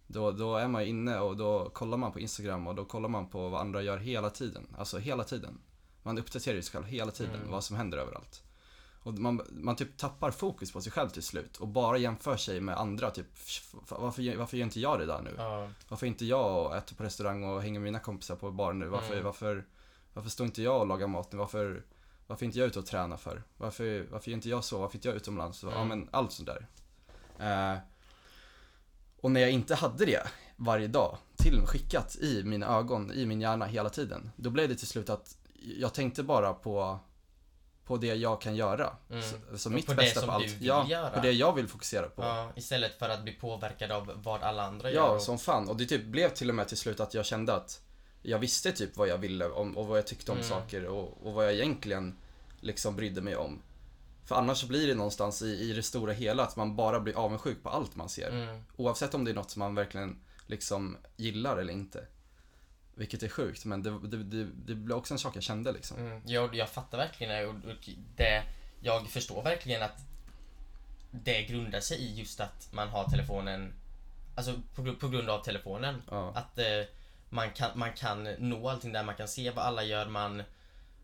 då, då är man inne och då kollar man på Instagram och då kollar man på vad andra gör hela tiden. Alltså hela tiden. Man uppdaterar sig själv hela tiden, Mm. vad som händer överallt. Och man, man typ tappar fokus på sig själv till slut och bara jämför sig med andra. Typ, "F- varför, varför gör inte jag det där nu? Ja, Varför inte jag och äter på restaurang och hänger med mina kompisar på bar nu? Varför, Mm. varför, varför står inte jag och lagar mat nu? Varför, varför är inte jag ute och tränar för? Varför, varför gör inte jag så? Varför är inte jag utomlands? Ja Mm. men allt sånt där. Eh, och när jag inte hade det varje dag till skickat i mina ögon, i min hjärna hela tiden. Då blev det till slut att jag tänkte bara på, på det jag kan göra. Mm. Så, så mitt på det bästa som på du allt. vill ja, göra. på det jag vill fokusera på. ja, istället för att bli påverkad av vad alla andra gör. Ja, och- som fan. Och det typ blev till och med till slut att jag kände att jag visste typ vad jag ville om, och vad jag tyckte om Mm. saker och, och vad jag egentligen liksom brydde mig om. För annars så blir det någonstans i, i det stora hela att man bara blir avundsjuk på allt man ser. Mm. Oavsett om det är något som man verkligen liksom gillar eller inte. Vilket är sjukt, men det, det, det, det blev också en sak jag kände liksom. Mm, jag, jag fattar verkligen det och det. Jag förstår verkligen att det grundar sig i just att man har telefonen, alltså på, på grund av telefonen. Ja, Att eh, man, kan, man kan nå allting där, man kan se vad alla gör, man,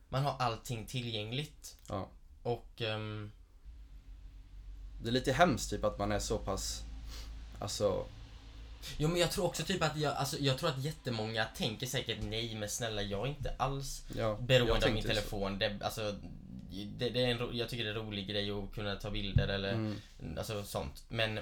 man har allting tillgängligt. ja. Och ehm, Det är lite hemskt typ att man är så pass, alltså, Jo men jag tror också typ att jag, alltså, jag tror att jättemånga tänker säkert nej men snälla jag är inte alls ja. beroende av min så. telefon. Det, alltså, det, det är en, jag tycker det är en rolig grej att kunna ta bilder eller Mm, alltså sånt. Men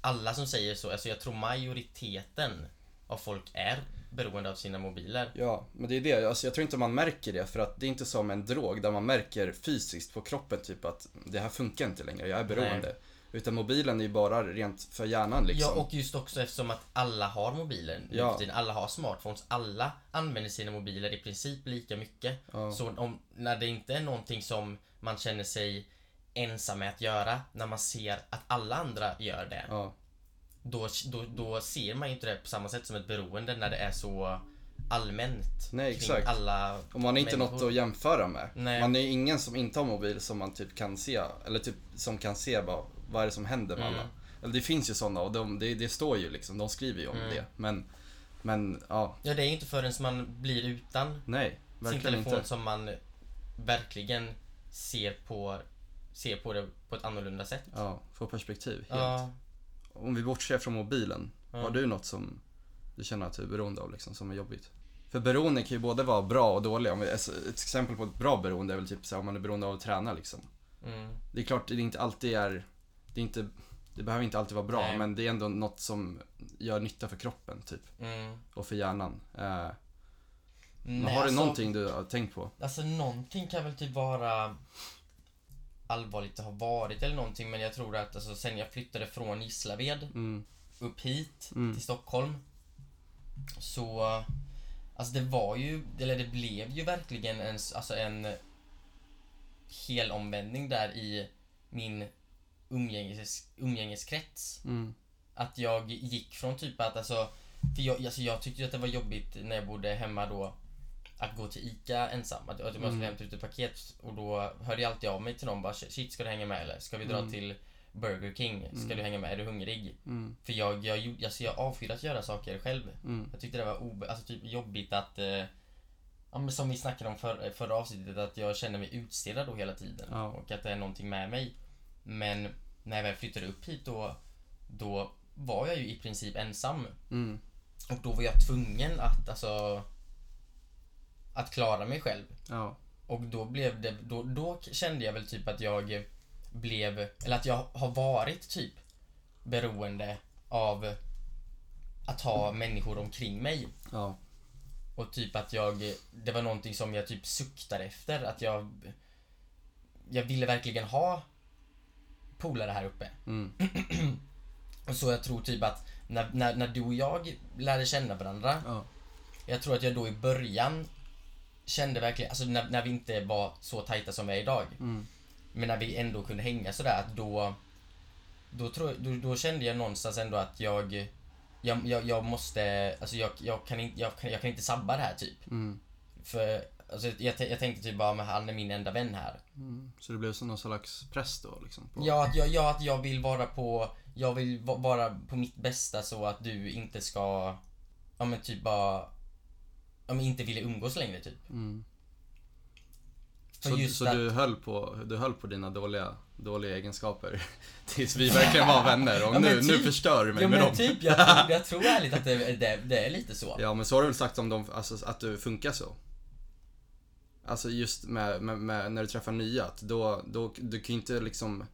alla som säger så, alltså jag tror majoriteten av folk är beroende av sina mobiler. Ja, men det är det. Alltså, jag tror inte man märker det för att det är inte som en drog där man märker fysiskt på kroppen typ att det här funkar inte längre, jag är beroende. Utan mobilen är ju bara rent för hjärnan liksom. Ja, och just också eftersom att alla har mobiler nu Ja. Alla har smartphones. Alla använder sina mobiler i princip lika mycket. Ja. Så om, när det inte är någonting som man känner sig ensam med att göra, när man ser att alla andra gör det, Ja, då, då, då ser man ju inte det på samma sätt som ett beroende när det är så allmänt. Nej, exakt. Alla och man har inte människor. något att jämföra med. Nej. Man är ju ingen som inte har mobil som man typ kan se, eller typ som kan se bara, vad är det som händer med Mm. alla. Eller det finns ju sådana och de, det, det står ju liksom, de skriver ju om Mm. det. Men, men ja, Ja, det är inte förrän man blir utan nej, sin telefon inte. som man verkligen ser på, ser på det på ett annorlunda sätt. Ja, få perspektiv helt. Ja, Om vi bortser från mobilen, Ja. har du något som du känner att du är beroende av liksom, som är jobbigt? För beroende kan ju både vara bra och dåliga. Om vi, ett exempel på ett bra beroende är väl typ så här, om man är beroende av att träna liksom. mm. Det är klart det inte alltid är, det är inte, det behöver inte alltid vara bra Nej. men det är ändå något som gör nytta för kroppen typ. Mm. Och för hjärnan. Eh, Nej, har du alltså, någonting du har tänkt på? Alltså någonting kan väl typ vara allvarligt att ha varit eller någonting men jag tror att alltså, sen jag flyttade från Gislaved Mm, upp hit Mm. till Stockholm så Alltså det var ju, eller det blev ju verkligen en, alltså en helomvändning där i min umgänges, umgängeskrets. mm, Att jag gick från typ att alltså, för jag, alltså jag tyckte att det var jobbigt när jag bodde hemma då att gå till ICA ensam. Att, att jag Mm. skulle hämta ut ett paket och då hörde jag alltid av mig till någon bara shit ska du hänga med eller? Ska vi dra Mm. till Burger King? Ska Mm. du hänga med? Är du hungrig? mm, För jag, jag, gjorde- alltså jag avskydde att göra saker själv. mm, Jag tyckte det var obe, alltså typ jobbigt att eh, Ja men som vi snackade om för, förra avsnittet att jag känner mig utstirrad då hela tiden Ja. och att det är någonting med mig. Men när jag väl flyttade upp hit då Då var jag ju i princip ensam mm, och då var jag tvungen att alltså Att klara mig själv ja, och då blev det, då, då kände jag väl typ att jag blev, eller att jag har varit typ beroende av att ha människor omkring mig. ja, Och typ att jag, det var någonting som jag typ suktade efter. Att jag, jag ville verkligen ha polare här uppe. mm, Och så jag tror typ att när, när, när du och jag lärde känna varandra ja, Jag tror att jag då i början kände verkligen, alltså när, när vi inte var så tajta som vi är idag. mm, Men när vi ändå kunde hänga sådär att då då, tror, då, då kände jag någonstans ändå att jag jag, jag, jag måste, alltså jag, jag, kan inte, jag, kan, jag kan inte sabba det här typ. mm, För alltså, jag, jag tänkte typ bara, men han är min enda vän här. mm. Så det blev som någon slags press då liksom? På... Ja, att jag, ja, att jag vill vara på, jag vill va- vara på mitt bästa så att du inte ska, ja men typ bara, ja men inte vilja umgås längre typ. Mm. Så, just så att- du, höll på, du höll på dina dåliga, dåliga egenskaper tills vi verkligen var vänner och Ja, nu, nu typ. förstör du mig Ja med men dem. typ, jag, tror- jag tror ärligt att det, det, det är lite så. Ja men så har du väl sagt om dem, alltså att du funkar så? Alltså just med, med, med när du träffar nya, att då, då, du kan ju inte liksom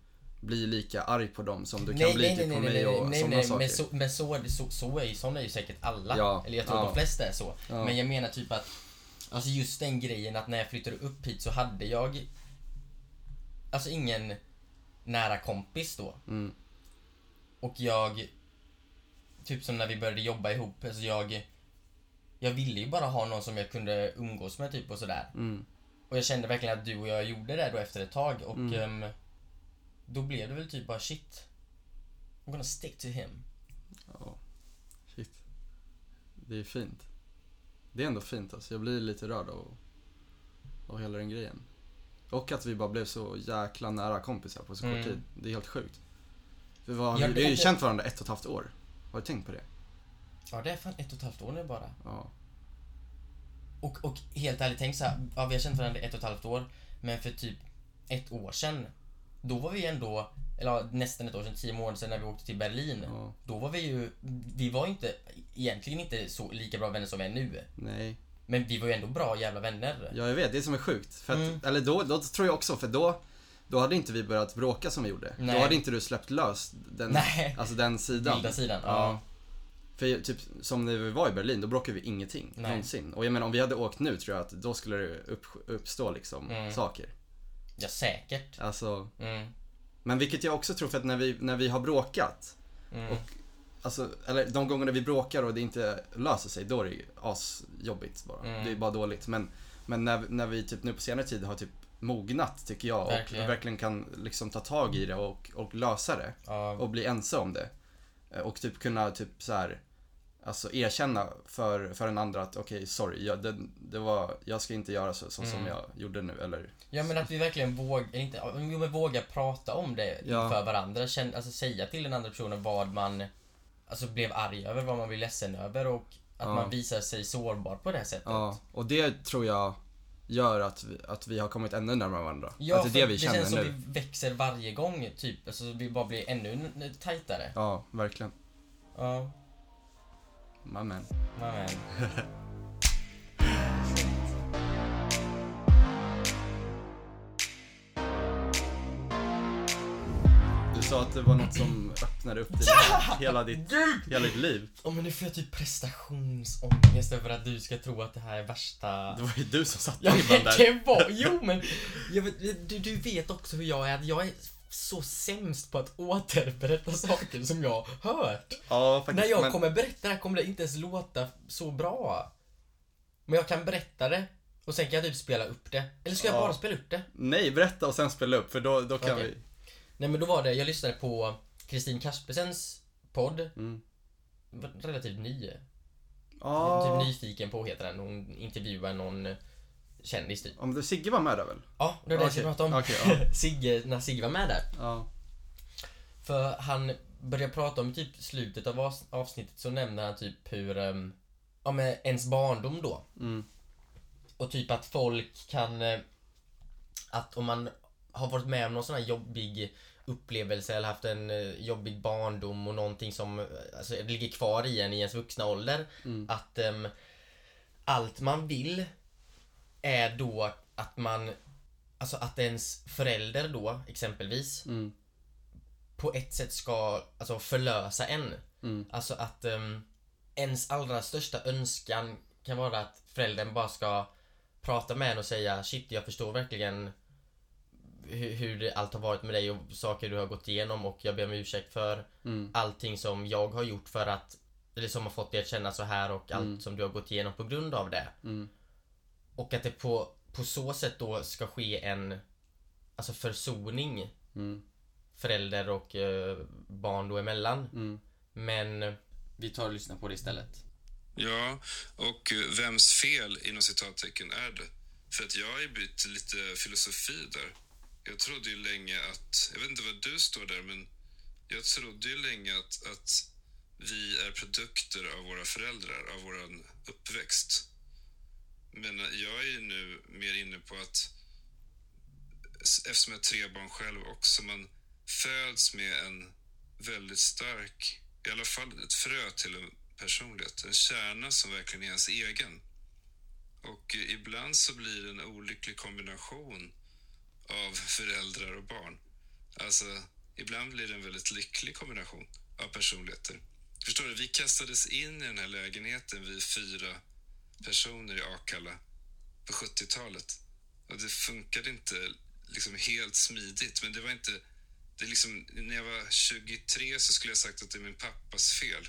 bli lika arg på dem som du kan bli typ på mig och nej, sådana nej, saker. men så, men så, så, så är ju, såna är ju säkert alla. Ja, Eller jag tror ja. de flesta är så. Ja. Men jag menar typ att, alltså just den grejen att när jag flyttade upp hit så hade jag, alltså ingen nära kompis då. Mm, Och jag, typ som när vi började jobba ihop, alltså jag, jag ville ju bara ha någon som jag kunde umgås med typ och sådär. mm, Och jag kände verkligen att du och jag gjorde det då efter ett tag och Mm. ehm, då blev det väl typ bara shit. I'm gonna stick to him. ja. Shit. Det är fint. Det är ändå fint alltså, jag blir lite rörd av, av hela den grejen. Och att vi bara blev så jäkla nära kompisar på så kort Mm. tid. Det är helt sjukt. Vi det- vi har ju det- känt varandra ett och ett halvt år. Har du tänkt på det? Ja, det är fan ett och ett halvt år nu bara. Ja. Och, och helt ärligt, tänk så här, ja, vi har känt varandra ett och ett halvt år, men för typ ett år sedan, då var vi ändå, eller nästan ett år sedan, tio månader sedan när vi åkte till Berlin. ja. Då var vi ju, vi var inte, egentligen inte så lika bra vänner som vi är nu. Nej. Men vi var ju ändå bra jävla vänner. Ja, jag vet. Det som är sjukt. För att, Mm. Eller då, då tror jag också, för då, då hade inte vi börjat bråka som vi gjorde. Nej. Då hade inte du släppt lös den, Nej. alltså den sidan. Vilda sidan. Ja. Ja. För typ som när vi var i Berlin, då bråkade vi ingenting. Nej. Någonsin. Och jag menar om vi hade åkt nu tror jag att då skulle det upp, uppstå liksom Mm. saker. Ja, säkert. Alltså, Mm. Men vilket jag också tror för att när vi, när vi har bråkat, Mm. och, alltså, eller de gångerna vi bråkar och det inte löser sig, då är det asjobbigt bara. Mm. Det är bara dåligt. Men, men när, när vi typ nu på senare tid har typ mognat tycker jag och Verkligen. verkligen kan liksom ta tag i det och, och lösa det Ja, och bli ense om det. Eh, Och typ kunna typ så här, alltså erkänna för, för den andra att okej, sorry, jag, det, det var, jag ska inte göra så, så som Mm. jag gjorde nu eller ja men att vi verkligen vågar, inte, jo, men vågar prata om det Ja. för varandra. Känn, alltså säga till den andra personen vad man alltså, blev arg över, vad man blev ledsen över och att Ja. man visar sig sårbar på det här sättet. Ja, och det tror jag gör att vi, att vi har kommit ännu närmare varandra. Ja, att det är det vi det känner känns som nu. vi växer varje gång, typ. Alltså vi bara blir ännu tajtare. Ja, verkligen. Ja, Amen. men. Du sa att det var något som öppnade upp ditt, hela, ditt, hela ditt liv. Åh men nu får jag typ prestationsångest över att du ska tro att det här är värsta... Det var ju du som satte Ja, ribban där. det var, jo men, jag vet, du, du vet också hur jag är, att jag är så sämst på att återberätta saker som jag har hört. Ja, faktiskt. När jag men, kommer berätta det här kommer det inte ens låta så bra. Men jag kan berätta det och sen kan jag typ spela upp det. Eller ska jag Ja. bara spela upp det? Nej, berätta och sen spela upp för då, då kan Okej. vi... Nej men då var det, jag lyssnade på Kristin Kaspersens podd, Mm. relativt ny. Ja, Typ nyfiken på heter den, hon intervjuar någon kändis typ. om det Sigge var med där väl? Ja, det var det jag skulle Okej, prata om. okej, ja. Sigge, när Sigge var med där. Ja. För han börjar prata om typ slutet av avs- avsnittet så nämner han typ hur, um, ja men ens barndom då. Mm. Och typ att folk kan, eh, att om man har varit med om någon sån här jobbig upplevelse eller haft en eh, jobbig barndom och någonting som eh, alltså, ligger kvar i en i ens vuxna ålder. Mm. Att ehm, allt man vill är då att man, alltså att ens förälder då exempelvis Mm. på ett sätt ska alltså, förlösa en. Mm. Alltså att um, ens allra största önskan kan vara att föräldern bara ska prata med en och säga shit jag förstår verkligen hur, hur allt har varit med dig och saker du har gått igenom och jag ber om ursäkt för Mm. allting som jag har gjort för att eller som har fått dig att känna så här och allt Mm. som du har gått igenom på grund av det. Mm. Och att det på, på så sätt då ska ske en alltså försoning Mm. förälder och eh, barn då emellan. Mm. Men vi tar och lyssnar på det istället. Ja, och eh, vems fel inom citattecken är det? För att jag har ju bytt lite filosofi där. Jag trodde ju länge att, jag vet inte vad du står där, men jag trodde ju länge att, att vi är produkter av våra föräldrar, av vår uppväxt. Men jag är ju nu mer inne på att eftersom jag har tre barn själv också, man föds med en väldigt stark, i alla fall ett frö till en personlighet, en kärna som verkligen är ens egen. Och eh, ibland så blir det en olycklig kombination av föräldrar och barn. Alltså, ibland blir det en väldigt lycklig kombination av personligheter. Förstår du, vi kastades in i den här lägenheten, vi fyra personer i Akalla på 70-talet. Och det funkade inte liksom helt smidigt, men det var inte... Det liksom, när jag var 23 så skulle jag sagt att det är min pappas fel.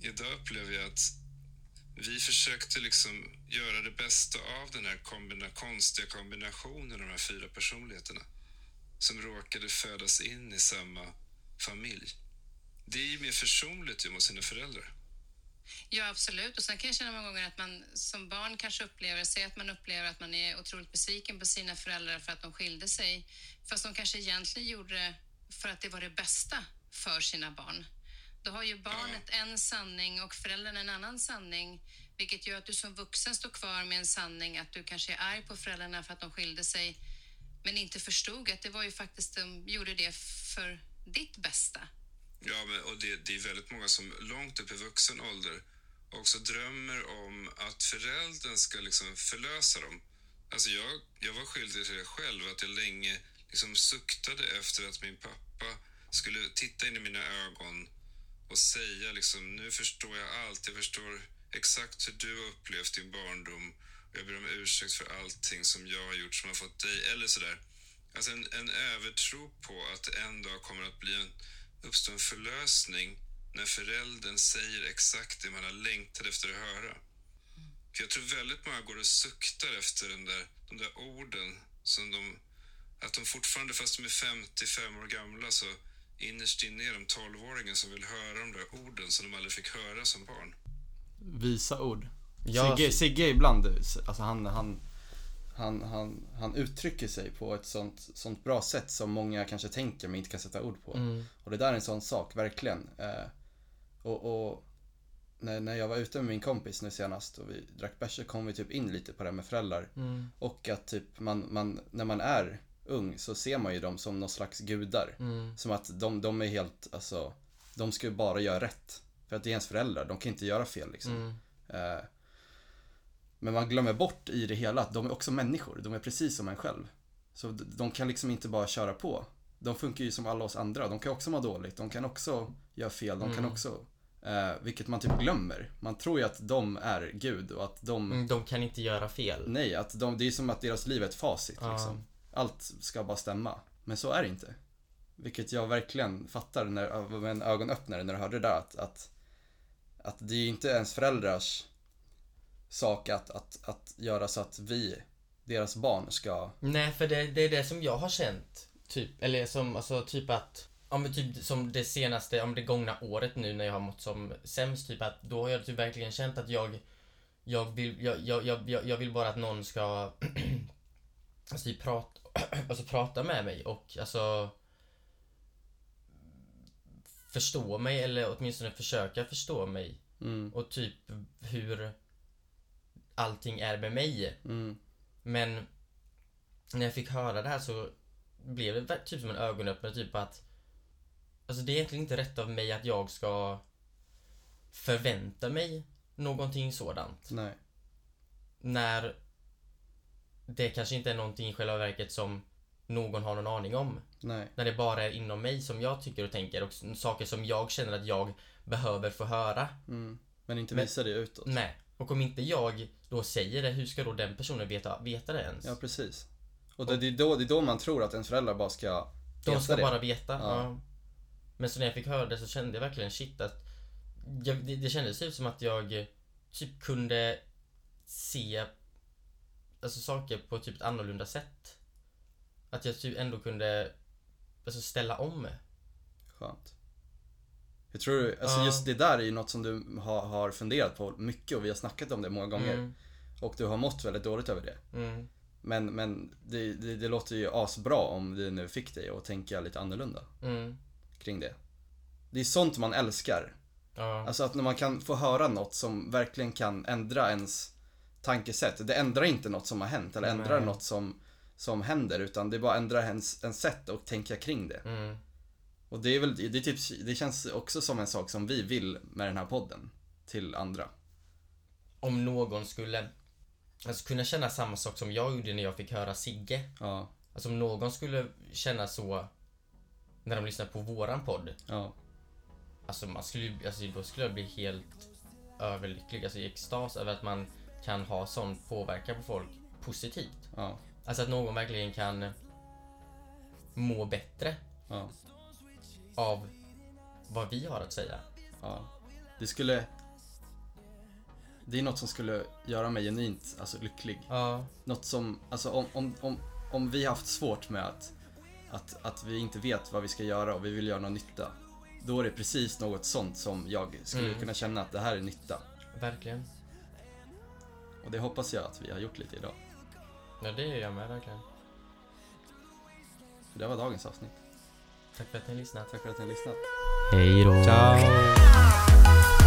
Idag upplever jag att vi försökte liksom göra det bästa av den här kombina konstiga kombinationen av de här fyra personligheterna som råkade födas in i samma familj. Det är ju mer försonligt ju mot sina föräldrar. Ja, absolut. Och sen kan jag känna många gånger att man som barn kanske upplever, säg att man upplever att man är otroligt besviken på sina föräldrar för att de skilde sig, fast de kanske egentligen gjorde det för att det var det bästa för sina barn. Då har ju barnet en sanning och föräldern en annan sanning, vilket gör att du som vuxen står kvar med en sanning att du kanske är arg på föräldrarna för att de skilde sig, men inte förstod att det var ju faktiskt de gjorde det för ditt bästa. Ja, men, och det, det är väldigt många som långt upp i vuxen ålder också drömmer om att föräldern ska liksom förlösa dem. Alltså jag, jag var skyldig till det själv, att jag länge liksom suktade efter att min pappa skulle titta in i mina ögon och säga liksom, nu förstår jag allt, jag förstår exakt hur du har upplevt din barndom och jag ber om ursäkt för allting som jag har gjort som har fått dig, eller sådär. Alltså en, en övertro på att det en dag kommer att bli en, uppstå en förlösning när föräldern säger exakt det man har längtat efter att höra. För jag tror väldigt många går och suktar efter den där, de där orden som de... Att de fortfarande, fast de är 55 år gamla, så innerst inne är de 12-åringen som vill höra de där orden som de aldrig fick höra som barn. Visa ord. Ja, Sigge, Sigge ibland, alltså han, han, han, han, han uttrycker sig på ett sånt, sånt bra sätt som många kanske tänker men inte kan sätta ord på. Mm. Och det där är en sån sak, verkligen. Eh, och, och när, när jag var ute med min kompis nu senast och vi drack bärs så kom vi typ in lite på det här med föräldrar. Mm. Och att typ man, man, när man är ung så ser man ju dem som någon slags gudar. Mm. Som att de, de är helt, alltså, de ska ju bara göra rätt. För att det är ens föräldrar, de kan inte göra fel liksom. Mm. Eh, Men man glömmer bort i det hela att de är också människor, de är precis som en själv. Så de kan liksom inte bara köra på. De funkar ju som alla oss andra, de kan också må dåligt, de kan också göra fel, de kan Mm. också eh, Vilket man typ glömmer. Man tror ju att de är Gud och att de Mm, De kan inte göra fel. Nej, att de, det är som att deras liv är ett facit Ja. liksom. Allt ska bara stämma. Men så är det inte. Vilket jag verkligen fattar när, med en ögonöppnare när jag hörde det där att, att, att det är inte ens föräldrars sak att, att, att göra så att vi, deras barn, ska... Nej, för det, det är det som jag har känt. Typ, eller som, alltså typ att Ja men typ som det senaste, om det gångna året nu när jag har mått som sämst, typ att då har jag typ verkligen känt att jag Jag vill, jag, jag, jag, jag vill bara att någon ska Alltså typ prata, alltså prata med mig och alltså Förstå mig eller åtminstone försöka förstå mig Mm, och typ hur allting är med mig. mm, Men när jag fick höra det här så blev det typ som en ögonöppnare, typ att Alltså det är egentligen inte rätt av mig att jag ska förvänta mig någonting sådant. nej. När det kanske inte är någonting i själva verket som någon har någon aning om. Nej. När det bara är inom mig som jag tycker och tänker och saker som jag känner att jag behöver få höra. Mm. Men inte visa det utåt. Nej. Och om inte jag då säger det, hur ska då den personen veta, veta det ens? Ja, precis. Och det, det, är då, det är då man tror att ens föräldrar bara ska De veta ska det. bara veta. Ja. Ja. Men så när jag fick höra det så kände jag verkligen shit att jag, det, det kändes typ som att jag typ kunde se alltså saker på typ ett annorlunda sätt. Att jag typ ändå kunde alltså ställa om. Skönt. Jag tror, alltså Ja. just det där är ju något som du har, har funderat på mycket och vi har snackat om det många gånger. Mm, Och du har mått väldigt dåligt över det. mm, Men, men det, det, det låter ju asbra om det nu fick dig att tänka lite annorlunda mm, kring det. Det är sånt man älskar. ja, Alltså att när man kan få höra något som verkligen kan ändra ens tankesätt. Det ändrar inte något som har hänt eller ändrar Nej. något som, som händer utan det bara ändrar ens, ens sätt att tänka kring det. mm, Och det är väl, det, är typ, det känns också som en sak som vi vill med den här podden till andra. Om någon skulle alltså kunna känna samma sak som jag gjorde när jag fick höra Sigge. Ja, Alltså om någon skulle känna så när de lyssnar på våran podd. ja, Alltså man skulle alltså då skulle jag bli helt överlycklig, alltså i extas över att man kan ha sån påverkan på folk positivt. ja, Alltså att någon verkligen kan må bättre ja, av vad vi har att säga. ja. Det skulle... Det är något som skulle göra mig genuint alltså, lycklig. Ja, Något som, alltså om, om, om, om vi haft svårt med att, att, att vi inte vet vad vi ska göra och vi vill göra någon nytta. Då är det precis något sånt som jag skulle Mm. kunna känna att det här är nytta. verkligen. Och det hoppas jag att vi har gjort lite idag. Ja, det gör jag med verkligen. För det var dagens avsnitt. Tack för att ni har lyssnat. Tack för att ni har lyssnat. Hej då. Ciao.